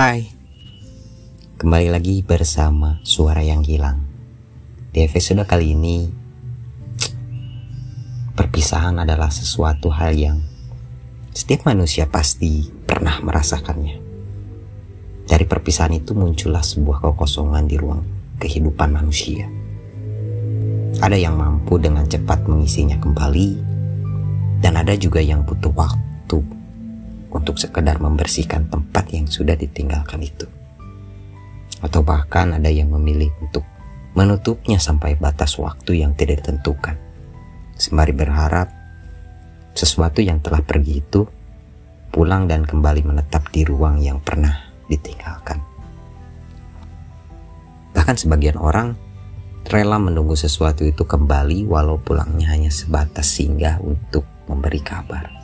Hai, kembali lagi bersama Suara yang Hilang. Di episode kali ini, perpisahan adalah sesuatu hal yang setiap manusia pasti pernah merasakannya. Dari perpisahan itu muncullah sebuah kekosongan di ruang kehidupan manusia. Ada yang mampu dengan cepat mengisinya kembali, dan ada juga yang butuh waktu untuk sekedar membersihkan tempat yang sudah ditinggalkan itu. Atau bahkan ada yang memilih untuk menutupnya sampai batas waktu yang tidak ditentukan. Sembari berharap sesuatu yang telah pergi itu pulang dan kembali menetap di ruang yang pernah ditinggalkan. Bahkan sebagian orang rela menunggu sesuatu itu kembali walau pulangnya hanya sebatas singgah untuk memberi kabar.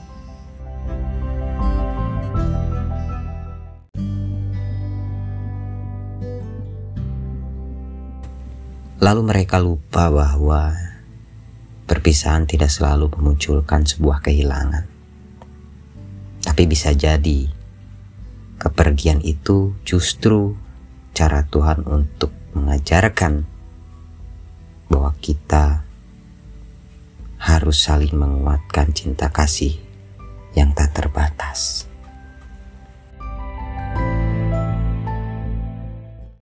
Lalu mereka lupa bahwa perpisahan tidak selalu memunculkan sebuah kehilangan. Tapi bisa jadi kepergian itu justru cara Tuhan untuk mengajarkan bahwa kita harus saling menguatkan cinta kasih.